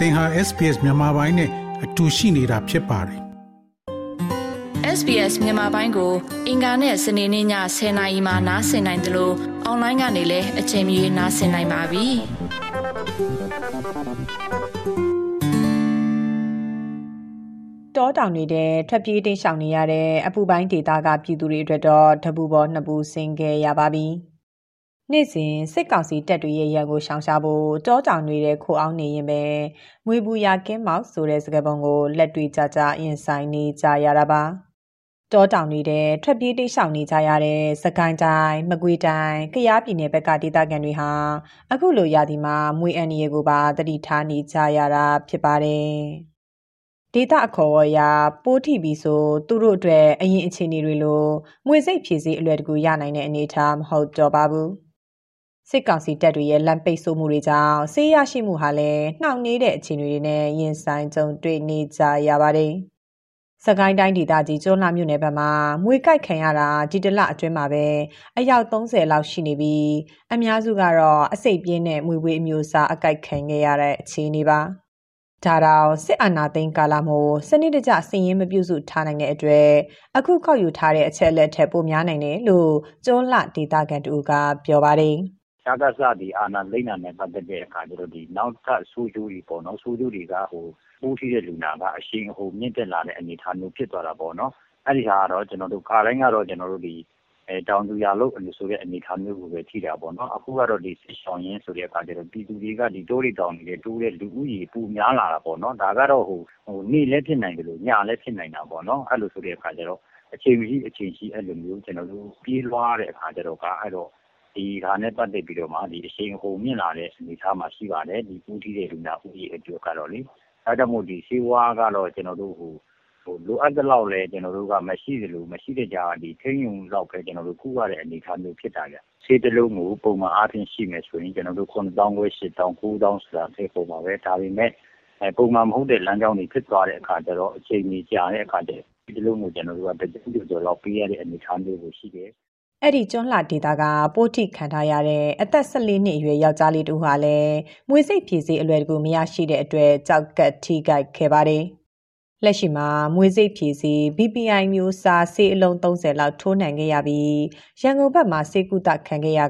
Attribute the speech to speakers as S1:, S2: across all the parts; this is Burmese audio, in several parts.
S1: သင်ဟာ SPS မြန်မာပိုင်းနဲ့အတူရှိနေတာဖြစ်ပါတယ်
S2: SBS မြန်မာပိုင်းကို အင်ကာနဲ့စနေနေ့ည10:00နာရီမှနားဆင်နိုင်တယ်လို့အွန်လိုင်းကနေလည်းအချိန်မီနားဆင်နိုင်ပါပြီ။
S3: တောတောင်တွေထဲထွက်ပြေးတိမ်းရှောင်နေရတဲ့အပူပိုင်းဒေသကပြည်သူတွေအတွက်တော့တပူပေါ်နှစ်ပူဆင်ခဲ့ရပါပြီ။ နေ့စဉ်စစ်ကောင်စီတပ်တွေရဲ့ရန်ကိုရှောင်ရှားဖို့တောတောင်တွေထဲခိုအောင်နေရင်ပဲငွေပူရကင်းမောက်ဆိုတဲ့စကားပုံကိုလက်တွေ့ကြကြရင်ဆိုင်နေကြရတာပါတောတောင်တွေထဲထွက်ပြေးတိတ်ရှောင်နေကြရတဲ့စကိုင်းတိုင်းမကွေးတိုင်းကယားပြည်နယ်ဘက်ကဒေသခံတွေဟာအခုလိုရာသီမှာမွေအန်ရီကိုပါတတိထားနေကြရတာဖြစ်ပါတယ်ဒေတာအခေါ်အရာပိုးထိပြီးဆိုသူတို့အတွက်အရင်အခြေအနေတွေလိုငွေစိတ်ဖြည့်စည်းအလွယ်တကူရနိုင်တဲ့အနေအထားမဟုတ်တော့ပါဘူး။ စစ်ကောင်စီတပ်တွေရဲ့လမ်းပိတ်ဆို့မှုတွေကြောင့်ဆေးရရှိမှုဟာလည်းနှောင့်နှေးတဲ့အခြေအနေတွေနဲ့ရင်ဆိုင်ကြုံတွေ့နေကြရပါတယ်။စကိုင်းတိုင်းဒေသကြီးကျွန်းလာမြို့နယ်ဘက်မှာမွေကြိုက်ခံရတာဒီတလအတွင်းမှာပဲအယောက်30လောက်ရှိနေပြီးအများစုကတော့အစိတ်ပြင်းတဲ့မွေဝေးအမျိုးအစားအကြိုက်ခံခဲ့ရတဲ့အခြေအနေပါ။ဒါတော့စစ်အာဏာသိမ်းကာလမို့စနစ်တကျစည်ရင်းမပြုစုထားနိုင်တဲ့အတွက်အခုခောက်ယူထားတဲ့အချက်လက်ထက်ပိုများနိုင်တယ်လို့ကျွန်းလာဒေသခံတူကပြောပါတယ်။
S4: စကစ ဒီအာဏာသိမ်းတာနဲ့ ပတ်သက်တဲ့အခါကျတော့ဒီနောက်ထပ်ဆိုးကျိုးတွေပေါ့နော် ဆိုးကျိုးတွေကဟိုပိုးထိတဲ့လူနာက အရှိန်ဟိုမြင့်တက်လာတဲ့ အနေအထားမျိုး ဖြစ်သွားတာပေါ့နော် အဲ့ဒီဟာကတော့ ကျွန်တော်တို့ ခါတိုင်းကတော့ ကျွန်တော်တို့ ဒီအဲတောင်သူရလို့လို့ဆိုတဲ့ အနေအထားမျိုးကိုပဲ ထိတာပေါ့နော် အခုကတော့ ဒီစစ်ဆောင်ရင်းဆိုတဲ့အခါကျတော့ ပြည်သူတွေက ဒီတိုးတွေတောင်နေတဲ့တိုးတဲ့လူဦးရေပူများလာတာပေါ့နော် ဒါကတော့ဟိုဟိုနေ့လည်းဖြစ်နိုင်တယ်လို့ညလည်းဖြစ်နိုင်တာပေါ့နော် အဲ့လိုဆိုတဲ့အခါကျတော့ အချိန်ကြီးအချိန်ကြီးအဲ့လိုမျိုးကျွန်တော်တို့ပြေးလွှားတဲ့အခါကျတော့ကအဲ့တော့ ဒီဟာနဲ့ပတ်သက်ပြီးတော့မှဒီအရှိန်အဟုန်မြင့်လာတဲ့အနေအထားမှာရှိပါတယ်ဒီပူးထီးတဲ့လူနာဦးရေအတွက်ကတော့လေအဲဒါမို့ဒီဆေးဝါးကတော့ကျွန်တော်တို့ဟိုဟိုလိုအပ်တဲ့လောက်လဲကျွန်တော်တို့ကမရှိသလိုမရှိတဲ့ကြာဒီထိန်းယုံလောက်ပဲကျွန်တော်တို့ကုရတဲ့အနေအထားမျိုးဖြစ်တာကြဆေးတလုံးကိုပုံမှန်အားဖြင့်ရှိမယ်ဆိုရင်ကျွန်တော်တို့9000ခွဲ8000 9000ဆိုတာသိပုံပါပဲဒါပေမဲ့အဲပုံမှန်မဟုတ်တဲ့လမ်းကြောင်းတွေဖြစ်သွားတဲ့အခါကျတော့အချိန်ကြီးကြာတဲ့အခါကျဒီလိုမျိုးကျွန်တော်တို့ကတကြိမ်ကျော်လောက်ပေးရတဲ့အနေအထားမျိုးကိုရှိတယ်
S3: အဲ့ဒီကျွန်းလှဒေတာကပိုးထိခံထားရတဲ့အသက်14နှစ်အရွယ်ယောက်ျားလေးတူဟာလည်းမွေစိတ်ဖြည့်စေးအလွယ်တကူမရရှိတဲ့အတွက်ကြောက်ကတ်ထိကြိုက်ခဲ့ပါတယ်။လက်ရှိမှာမွေစိတ်ဖြည့်စေး BPI မျိုးစားဆေးအလုံး30လောက်ထိုးနှံခဲ့ရပြီးရန်ကုန်ဘက်မှာဆေးကုသခံခဲ့ရက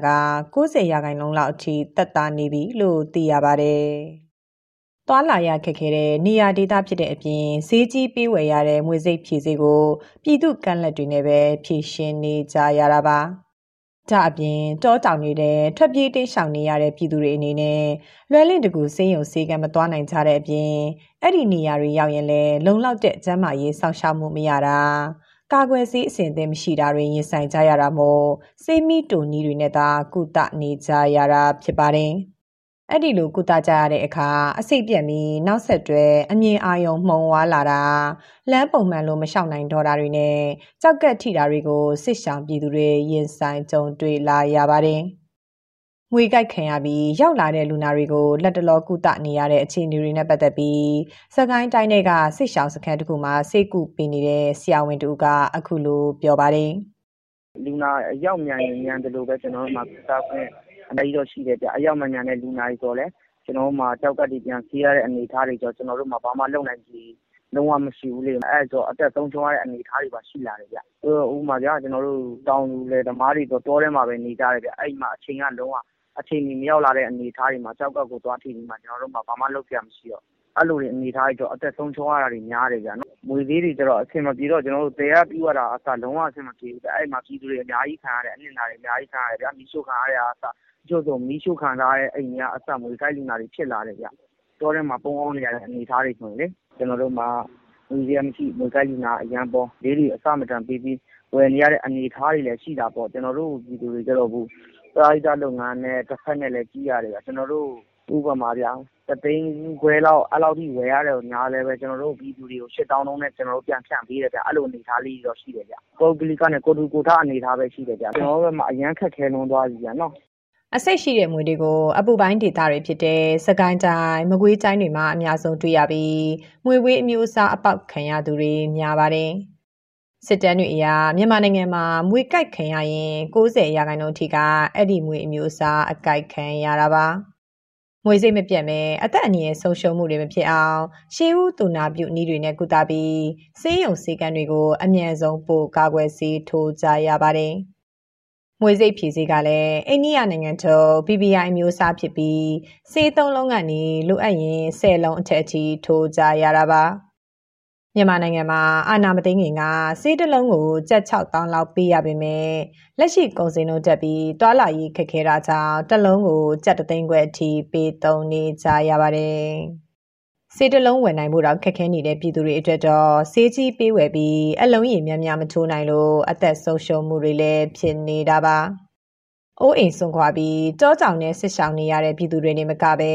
S3: 90ရာခိုင်နှုန်းလောက်အထိတက်တာနေပြီလို့သိရပါတယ်။ သွားလာရခက်ခဲတဲ့နေရာဒေသဖြစ်တဲ့အပြင်ဈေးကြီးပေးဝယ်ရတဲ့ငွေစိတ်ဖြည့်စေးကို ပြည်သူကန့်လက်တွေနဲ့ပဲဖြည့်ရှင်းနေကြရတာပါ။ဒါအပြင်တောတောင်တွေထဲထွက်ပြေးတိမ်းရှောင်နေရတဲ့ပြည်သူတွေအနေနဲ့လွယ်လင့်တကူစေးရုံစေးကံမသွားနိုင်ကြတဲ့အပြင်အဲ့ဒီနေရာတွေရောက်ရင်လည်းလုံလောက်တဲ့ကျန်းမာရေးစောင့်ရှောက်မှုမရတာကာကွယ်ဆေးအဆင့်အသင့်မရှိတာတွေရင်ဆိုင်ကြရတာမို့စေးမီတူနီးတွေနဲ့သာကုသနေကြရတာဖြစ်ပါတယ်။ အဲ့ဒီလိုကုသကြရတဲ့အခါအစိတ်ပြက်ပြီးနောက်ဆက်တွဲအမြင်အာရုံမှုံဝါလာတာလမ်းပုံမှန်လိုမလျှောက်နိုင်တော့တာတွေနဲ့ကြောက်ကက်ထိတာတွေကိုစစ်ဆောင်ပြည်သူတွေရင်ဆိုင်ကြုံတွေ့လာရပါတယ်။ငွေကြိုက်ခံရပြီးရောက်လာတဲ့လူနာတွေကိုလက်တလောကုသနေရတဲ့အခြေအနေတွေနဲ့ပတ်သက်ပြီးစကိုင်းတိုင်းတွေကစစ်ဆောင်စခန်းတစ်ခုမှာစိတ်ကူပေးနေတဲ့ဆရာဝန်တူကအခုလိုပြောပါတယ်။
S5: လူနာရောက်မြန်ရင်မြန်တယ်လို့ပဲကျွန်တော်တို့မှကုသခွင့် အများကြီးတော့ရှိတယ်ဗျ။အရောက်မမြန်တဲ့လူနာတွေဆိုလည်း ကျနော်တို့မှာ ကျောက်ကပ်တွေ ပြန်ဆေးရတဲ့ အနေအထားတွေကျတော့ ကျနော်တို့မှာ ဘာမှလုပ်နိုင်ခြေ လုံးဝမရှိဘူးလေ။အဲဒါဆိုအသက်ဆုံးရှုံးရတဲ့ အနေအထားတွေပါ ရှိလာတယ်ဗျ။ဥပမာဗျာ ကျနော်တို့ တောင်သူလယ်သမားတွေဆို တောထဲမှာပဲ နေကြတယ်ဗျ။အဲဒီမှာ အချိန်က လုံးဝအချိန်မီ မရောက်လာတဲ့ အနေအထားတွေမှာ ကျောက်ကပ်ကို သွားထိပြီးမှ ကျနော်တို့မှာ ဘာမှလုပ်စရာမရှိတော့ အဲလိုအနေအထားတွေကျတော့ အသက်ဆုံးရှုံးရတာတွေ များတယ်ဗျ။ငွေဈေးတွေကျတော့ အဆင်မပြေတော့ ကျနော်တို့ သယ်ရပြုရတာကအစ လုံးဝအဆင်မပြေဘူးဗျ။အဲဒီမှာ ပြည်သူတွေ အများကြီးခံရတယ်။အနစ်နာတွေ အများကြီးခံရတယ်ဗျာ။မီးရှို့ခံရတာကအစတ ချို့ဆို မီးရှို့ခံထားရတဲ့ အိမ်တွေကအစ မြွေကိုက်လူနာတွေ ဖြစ်လာတယ်ဗျ။တောထဲမှာ ပုန်းအောင်းနေရတဲ့ အနေအထားတွေဆိုရင်လေ ကျနော်တို့မှာ ငွေစရာမရှိ မြွေကိုက်လူနာအရမ်းပေါ ဈေးတွေ အဆမတန်ပေးပြီး ဝယ်နေရတဲ့ အနေအထားတွေလည်း ရှိတာပေါ့။ကျနော်တို့ ပြည်သူတွေကျတော့အခုပရဟိတလုပ်ငန်းနဲ့ တဖက်နဲ့လည်း ကြည့်ရတယ်ဗျ။ကျနော်တို့ ဥပမာဗျာ တသိန်းခွဲလောက် အဲလောက်ထိ ဝယ်ရတယ်ညာလည်းပဲ ကျနော်တို့ ပြည်သူတွေကို ၈ သောင်းနှုန်းနဲ့ ကျနော်တို့ ပြန်ဖြန့်ပေးတယ်ဗျ အဲလို အနေအထားလေးတွေတော့ ရှိတယ်ဗျ ပုဂ္ဂလိကနဲ့ ကိုယ်ထူကိုယ်ထ အနေအထားပဲ ရှိတယ်ဗျ ကျနော်တို့ဘက်မှာ အရန်ခက်ခဲလွန်းသွားပြီဗျနော်
S3: အစိတ်ရှိတဲ့မွေတွေကိုအပူပိုင်းဒေသတွေဖြစ်တဲ့စကိုင်းတိုင်းမကွေးတိုင်းတွေမှာအများဆုံးတွေ့ရပြီးမွေဝေးအမျိုးအစားအပေါက်ခံရသူတွေများပါတယ်စစ်တမ်းတွေအရမြန်မာနိုင်ငံမှာမွေကြိုက်ခံရရင်90ရာခိုင်နှုန်းထိကအဲ့ဒီမွေအမျိုးအစားအကြိုက်ခံရတာပါမွေစိတ်မပြတ်မဲအသက်အန္တရာယ်ဆုံးရှုံးမှုတွေမဖြစ်အောင်ရှေးဦးတူနာပြုနည်းတွေနဲ့ကုသပြီးစေးရုံစေကံတွေကိုအမြန်ဆုံးပို့ကာကွယ်ဆေးထိုးကြရပါတယ်။ မွေစိတ်ဖြည့်စေးကလည်းအိန္ဒိယနိုင်ငံထုတ် BBI မျိုးစားဖြစ်ပြီးစေးသုံးလုံးကနေလိုအပ်ရင်10လုံးအထက်အထိထိုးကြရတာပါ။မြန်မာနိုင်ငံမှာအာဏာမသိမ်းခင်ကစေးတလုံးကိုကြက်6000လောက်ပေးရပေမဲ့လက်ရှိကုန်စည်နှုန်းတက်ပြီးတွာလာရေးခက်ခဲတာကြောင့်တလုံးကိုကြက်တသိန်းခွဲအထိပေးသုံးနေကြရပါတယ်။ စေးတလုံးဝယ်နိုင်ဖို့တော့ခက်ခဲနေတဲ့ပြည်သူတွေအတွက်တော့စေးကြီးပေးဝယ်ပြီးအလုံးရည်များများမထိုးနိုင်လို့အသက်ဆုံးရှုံးမှုတွေလည်းဖြစ်နေတာပါ။အိုးအိမ်ဆုံးခွာပြီးတောကြောင်နဲ့ဆစ်ဆောင်နေရတဲ့ပြည်သူတွေနေမကပဲ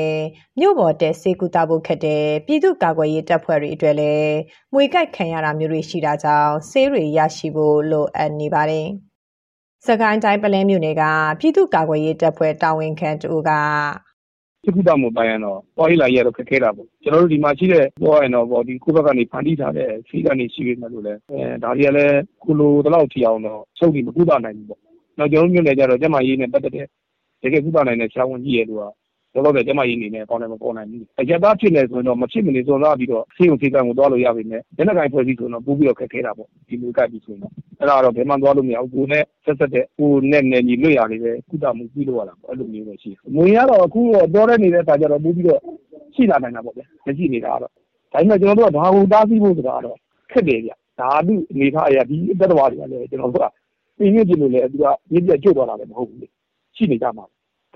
S3: မြို့ပေါ်တဲ့စေကူတာဖို့ခက်တဲ့ပြည်သူကာကွယ်ရေးတပ်ဖွဲ့တွေအတွက်လည်းမွေကြိုက်ခံရတာမျိုးတွေရှိတာကြောင့်ဆေးတွေရရှိဖို့လိုအပ်နေပါတယ်။စကိုင်းတိုင်းပလဲမြို့နယ်ကပြည်သူကာကွယ်ရေးတပ်ဖွဲ့တာဝန်ခံတူက
S6: စစ်ကူတာမှုပိုင်းရင်တော့ပေါ်ရလာရတော့ခက်ခဲတာပေါ့ကျွန်တော်တို့ဒီမှာရှိတဲ့ပေါ်ရင်တော့ဒီကိုဘက်ကနေဖန်တီးထားတဲ့စီးကနေရှိနေတယ်လို့လဲအဲဒါတွေကလည်းကုလိုတလောက်ထီအောင်တော့စုပ်ပြီးမကူတာနိုင်ဘူးပေါ့နောက်ကျွန်တော်တို့မြို့နယ်ကျတော့ကျမရေးနဲ့ပတ်သက်တဲ့တကယ်ကုသနိုင်တဲ့ဆရာဝန်ကြီးရဲ့လူက လောလောဆယ်ကျမရေးနေနဲ့ကောင်းတယ်မပေါ်နိုင်ဘူးအရက်သားဖြစ်နေဆိုရင်တော့မဖြစ်မနေစုံစားပြီးတော့ဆေးရုံဆေးကံကိုသွားလို့ရပါမယ်လက်နက်ကိုင်ဖွဲ့စည်းဆိုတော့ပို့ပြီးတော့ခက်ခဲတာပေါ့ဒီလိုကပ်ပြီးဆိုရင်တော့အဲ့ဒါတော့ဘယ်မှသွားလို့မရဘူးကိုနဲ့ဆက်ဆက်တဲ့ကိုနဲ့နယ်ညီလွတ်ရတယ်ပဲကုသမှုပြီးလို့ရတာပေါ့အဲ့လိုမျိုးပဲရှိတယ်ငွေရတော့အခုတော့တော်တဲ့နေတဲ့အခါကျတော့ပို့ပြီးတော့ရှိလာနိုင်တာပေါ့ဗျာမရှိနေတာတော့ဒါပေမဲ့ကျွန်တော်တို့ကဒါကိုတားဆီးဖို့ဆိုတာတော့ခက်တယ်ဗျဓာတုအနေထားအရာဒီအသက်တော်တွေကလည်းကျွန်တော်တို့ကပြင်ရပြင်လို့လည်းသူကရင်းပြကျွတ်သွားတာလည်းမဟုတ်ဘူးလေရှိနေကြမှာ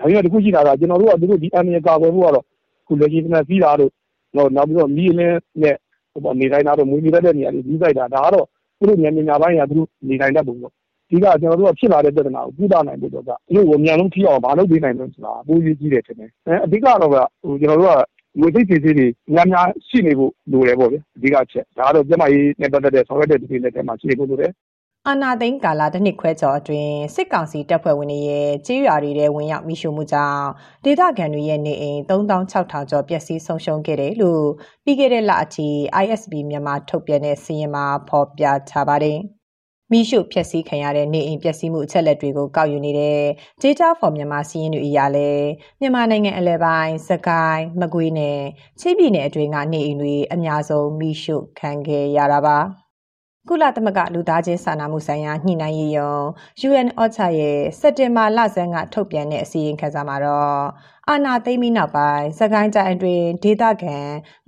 S6: ဒါပေမဲ့တခုရှိတာကကျွန်တော်တို့ကသူတို့ဒီအန်ရကာကွယ်မှုကတော့ခုလက်ရှိနဲ့စီးတာတို့တော့နောက်ပြီးတော့မီးလင်းနဲ့ဟိုပေါ့နေတိုင်းတော့မွေးမြူတဲ့နေရာတွေကြီးဆိုင်တာဒါကတော့သူတို့ညညညာပိုင်းကသူတို့နေတိုင်းတဲ့ပုံပေါ့ဒီကကျွန်တော်တို့ကဖြစ်လာတဲ့ပြဿနာကိုကုသနိုင်ဖို့တော့ကသူတို့ကိုအမြန်ဆုံးထိအောင်မလုပ်ပေးနိုင်လို့ဆိုတာအပိုးကြီးကြီးတယ်ထင်တယ်အဲအဓိကတော့ကဟိုကျွန်တော်တို့ကငွေသိစီစီတွေများများရှိနေဖို့လိုတယ်ပေါ့ဗျအဓိကချက်ဒါကတော့ကျမကြီးနဲ့ပတ်သက်တဲ့ဆောင်ရွက်တဲ့ဒီလက်ထဲမှာရှိနေဖို့လိုတယ်
S3: အာနာသိန်းကာလာတစ်နှစ်ခွဲကျော်အတွင်းစစ်ကောင်စီတပ်ဖွဲ့ဝင်တွေရဲ့ကြေးရွာတွေထဲဝင်ရောက်မိရှုမှုကြောင့်ဒေသခံတွေရဲ့နေအိမ်3600ကျော်ပျက်စီးဆုံးရှုံးခဲ့တယ်လို့ပြီးခဲ့တဲ့လအထိ ISB မြန်မာထုတ်ပြန်တဲ့စီရင်မှာဖော်ပြထားပါတယ်။မိရှုဖျက်ဆီးခံရတဲ့နေအိမ်ပျက်စီးမှုအချက်လက်တွေကိုကောက်ယူနေတဲ့ Data for မြန်မာစီးရင်တွေအရာလဲမြန်မာနိုင်ငံအလဲပိုင်းစကိုင်းမကွေးနဲ့ချင်းပြည်နယ်အတွင်းကနေအိမ်တွေအများဆုံးမိရှုခံခဲ့ရတာပါ။ ကုလသမဂ္ဂလူသားချင်းစာနာမှုဆိုင်ရာညှိနှိုင်းရေးယုံ UNOCHA ရဲ့စက်တင်ဘာလဆန်းကထုတ်ပြန်တဲ့အစည်းအဝေးခန်းစာမှာတော့အာနာသိမ့်ပြီးနောက်ပိုင်းစကိုင်းတိုင်းအတွင်းဒေသခံ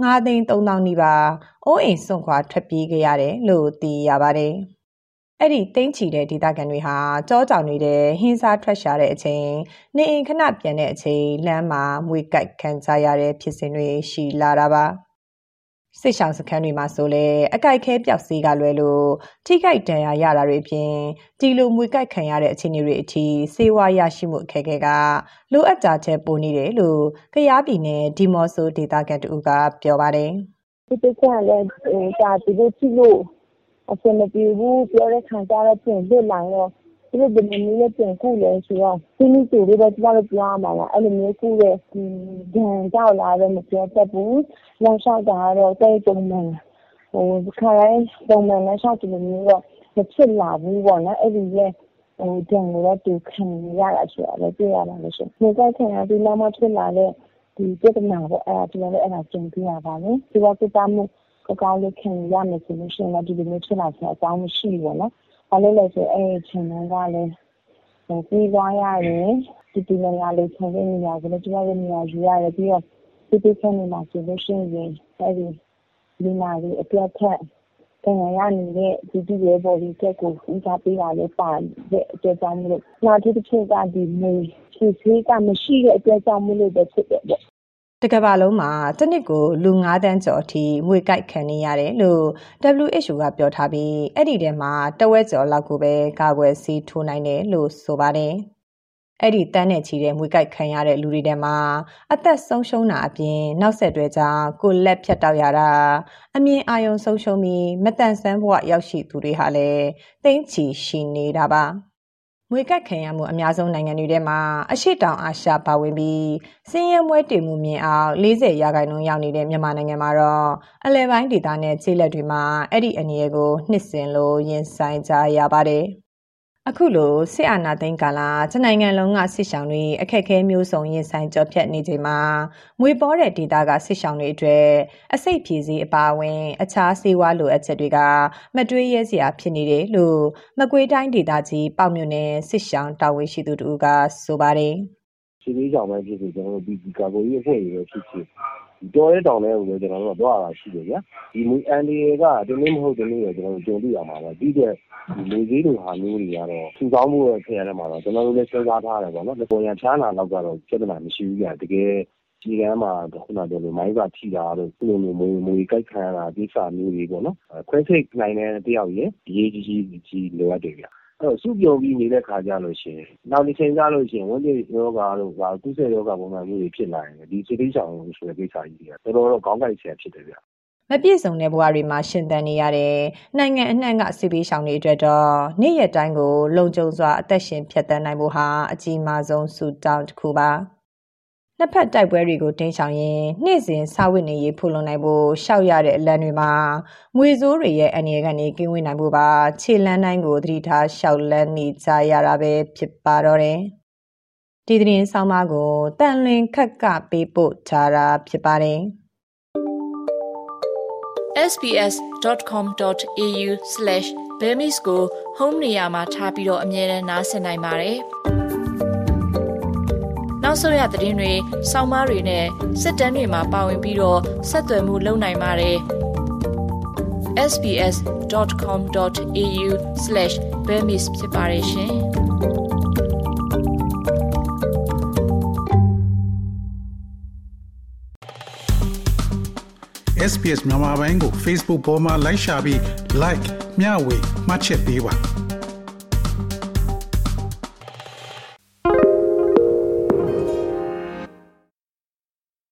S3: 9သိန်း3000နီးပါးအိုးအိမ်စွန့်ခွာထွက်ပြေးခဲ့ရတယ်လို့သိရပါတယ်။အဲ့ဒီတိမ့်ချီတဲ့ဒေသခံတွေဟာကြောကြောင်နေတဲ့ဟင်းစားထွက်ရှာတဲ့အချိန်နေအိမ်ခဏပြန်တဲ့အချိန်လမ်းမှာမွေကြိုက်ခံကြရတဲ့ဖြစ်စဉ်တွေရှိလာတာပါ။ စစ်ဆောင်စခန်းတွေမှာဆိုလဲအကြိုက်ခဲပျောက်စီးကလွဲလို့ထိခိုက်ဒဏ်ရာရတာတွေအပြင်ဒီလိုမွေကြိုက်ခံရတဲ့အခြေအနေတွေအထိစေဝါရရှိမှုအခက်အခဲကလိုအပ်တာချက်ပိုနေတယ်လို့ကရားပြည်နယ်ဒီမော့ဆိုဒေတာကန်တူကပြောပါတယ်
S7: ဒီတချာလည်းဒါဒီလိုကြည့်လို့အဆင်မပြေဘူးပြောတဲ့ခံကြတော့ပြင်လွတ်လာတော့ သူတို့ဘယ်လိုမျိုးလဲပြန်ကုလဲဆိုတော့ဒီနေ့တူလေးပဲကျမတို့ပြောရမှာလားအဲ့လိုမျိုးကုတဲ့ဒဏ်ကြောက်လာတော့မပြောတတ်ဘူးလောက်လျှောက်တာကတော့တိတ်ပုံမှန်ဟိုခါတိုင်းပုံမှန်နဲ့လျှောက်တယ်မျိုးတော့မဖြစ်လာဘူးပေါ့နော်အဲ့ဒီရဲ့ဟိုဒဏ်ကိုတော့သူခံရတာဆိုတော့လည်းတွေ့ရပါလို့ရှိရင်ဒီကခံရပြီးနောက်မှဖြစ်လာတဲ့ဒီပြဿနာပေါ့အဲ့ဒါဒီလည်းအဲ့ဒါကြုံပြရပါမယ်ဒီကပြတာမှုကောင်းလေးခံရမယ်ဆိုလို့ရှိရင်ဒီလိုမျိုးဖြစ်လာတဲ့အကြောင်းမရှိဘူးပေါ့နော် ဘာလို့လဲဆိုအဲ့ဒီချိန်ကလည်းပြီးသွားရတယ်ဒီဒီနေရာလေးချိန်တဲ့နေရာကိုလည်းကျမတို့နေရာယူရတယ်ပြီးတော့ဒီဒီချိန်နေမှာဆိုလို့ရှိရင်အဲ့ဒီဒီနာလေးအတွက်ထက်တန်ရရနေတဲ့ဒီဒီရဲ့ဘော်ဒီချက်ကိုဦးစားပေးတာလည်းပါတဲ့အတွက်ကြောင့်မလို့နောက်တစ်ချက်ကဒီမေဖြည့်သေးကမရှိတဲ့အတွက်ကြောင့်မလို့ပဲဖြစ်တယ်ပေါ့
S3: တကဘာလုံးမှာတစ်နှစ်ကိုလူ9တန်းကျော်အထိငွေကြိုက်ခံနေရတယ်လို့ WHO ကပြောထားပြီးအဲ့ဒီထဲမှာတဝက်ကျော်လောက်ကိုပဲကာကွယ်ဆေးထိုးနိုင်တယ်လို့ဆိုပါတယ်။အဲ့ဒီတန်းနဲ့ချီတဲ့ငွေကြိုက်ခံရတဲ့လူတွေထဲမှာအသက်ဆုံးရှုံးတာအပြင်နောက်ဆက်တွဲကြောင့်ကိုလက်ဖြတ်တောက်ရတာအမြင်အာရုံဆုံးရှုံးပြီးမတန်ဆန်းဘဝရောက်ရှိသူတွေဟာလည်းတိမ့်ချီရှိနေတာပါ။ ငွေကတ်ခံရမှုအများဆုံးနိုင်ငံတွေထဲမှာအရှိတောင်အာရှပါဝင်ပြီးစင်းရဲမွဲတည်မှုမြင်အောင်40ရာခိုင်နှုန်းရောက်နေတဲ့မြန်မာနိုင်ငံမှာတော့အလဲပိုင်းဒေသနဲ့ခြေလက်တွေမှာအဲ့ဒီအနေအကိုနှစ်စင်လို့ရင်ဆိုင်ကြရပါတယ် အခုလိုစစ်အာဏာသိမ်းကာလတနိုင်ငံလုံးကစစ်ဆောင်တွေအခက်အခဲမျိုးစုံရင်ဆိုင်ကြောဖြတ်နေချိန်မှာမွေပေါ်တဲ့ဒေတာကစစ်ဆောင်တွေအတွက်အစိတ်ဖြည်စည်းအပါအဝင် အခြားစေဝါလိုအပ်ချက်တွေကမတွေးရဲစရာဖြစ်နေတယ်လို့မကွေးတိုင်းဒေသကြီးပေါ့မြို့နယ်စစ်ဆောင်တာဝန်ရှိသူတို့ကဆိုပါတယ်
S8: စီးရီးဆောင်ပဲဖြစ်ဖြစ်ကျွန်တော်တို့ဒီကာကိုကြီးအဖွဲ့တွေပဲဖြစ်ဖြစ် တော်ရဲတောင်ထဲကိုလည်း ကျွန်တော်တို့က သွားရတာရှိတယ်ဗျာ ဒီမူအန်ဒီကဒီနေ့မဟုတ်ဒီနေ့ရကျွန်တော်တို့ ကြုံတွေ့ရမှာပါ ဒီတဲ့ဒီလူကြီးတွေဟာမျိုးတွေကတော့ထူဆောင်းမှုရဲ့ခေတ်ထဲမှာတော့ ကျွန်တော်တို့လည်း စဉ်းစားထားရတယ်ပေါ့နော် ပေါ်ရန်ချားနာတော့ကတော့ ပြဿနာမရှိဘူးဗျာတကယ်ဒီကမ်းမှာ ခုနပြောလို့မိုင်းကထိတာတို့ခုလိုမျိုးမွေမွေကြိုက်ခံရတာဒီစာမျိုးတွေပေါ့နော် ခွဲစိတ်နိုင်တဲ့ တယောက်ရဲ့အရေးကြီးကြီးကြီး လိုအပ်တယ်ဗျာအဲ့တော့ စုပြုံပြီးနေတဲ့ခါကြလို့ရှိရင်နောက်တစ်ချိန်ကြလို့ရှိရင်ဝန်ကြီးယောဂါတို့ဟာကုသယောဂါပုံမှန်မျိုးတွေဖြစ်လာရင်ဒီစိတ်ထိဆောင်ဆိုတဲ့ကိစ္စကြီးတွေကတော်တော်ကောင်းကြိုက်ဆရာဖြစ်တယ်ဗျ
S3: မပြည့်စုံတဲ့ဘဝတွေမှာရှင်သန်နေရတဲ့နိုင်ငံအနှံ့ကစစ်ပေးရှောင်တွေအတွက်တော့နေ့ရက်တိုင်းကို လုံခြုံစွာအသက်ရှင်ဖြတ်သန်းနိုင်ဖို့ဟာအကြီးမားဆုံးဆုတောင်းတစ်ခုပါ နှစ်ဖက်တိုက်ပွဲတွေကိုတင်းရှောင်ရင်နေ့စဉ်စာဝတ်နေရေးဖူလုံနိုင်ဖို့ရှောက်ရတဲ့အလံတွေမှာငွေစိုးတွေရဲ့အနေကနေကင်းဝေးနိုင်ဖို့ပါခြေလန်းတိုင်းကိုသတိထားရှောက်လန်းနေကြရတာပဲဖြစ်ပါတော့တယ်ဒီသတင်းဆောင်မကိုတန်လွင်ခက်ကပေးပို့ထားတာဖြစ်ပါတယ်
S2: sbs.com.au/bemis ကို home နေရာမှာထားပြီးတော့အမြဲတမ်းနှာစင်နိုင်ပါတယ်။ နောက်ဆုံးရသတင်းတွေ၊စောင်းမားတွေနဲ့စစ်တမ်းတွေမှာပါဝင်ပြီးတော့ဆက်သွယ်မှုလုပ်နိုင်ပါတယ်။ sbs.com.au/bemis ဖြစ်ပါတယ်ရှင်။
S1: SPS မြန်မာပိုင်းကို Facebook ပေါ်မှာ like ရှာပြီး like မျှဝေမှတ်ချက်ပေးပါ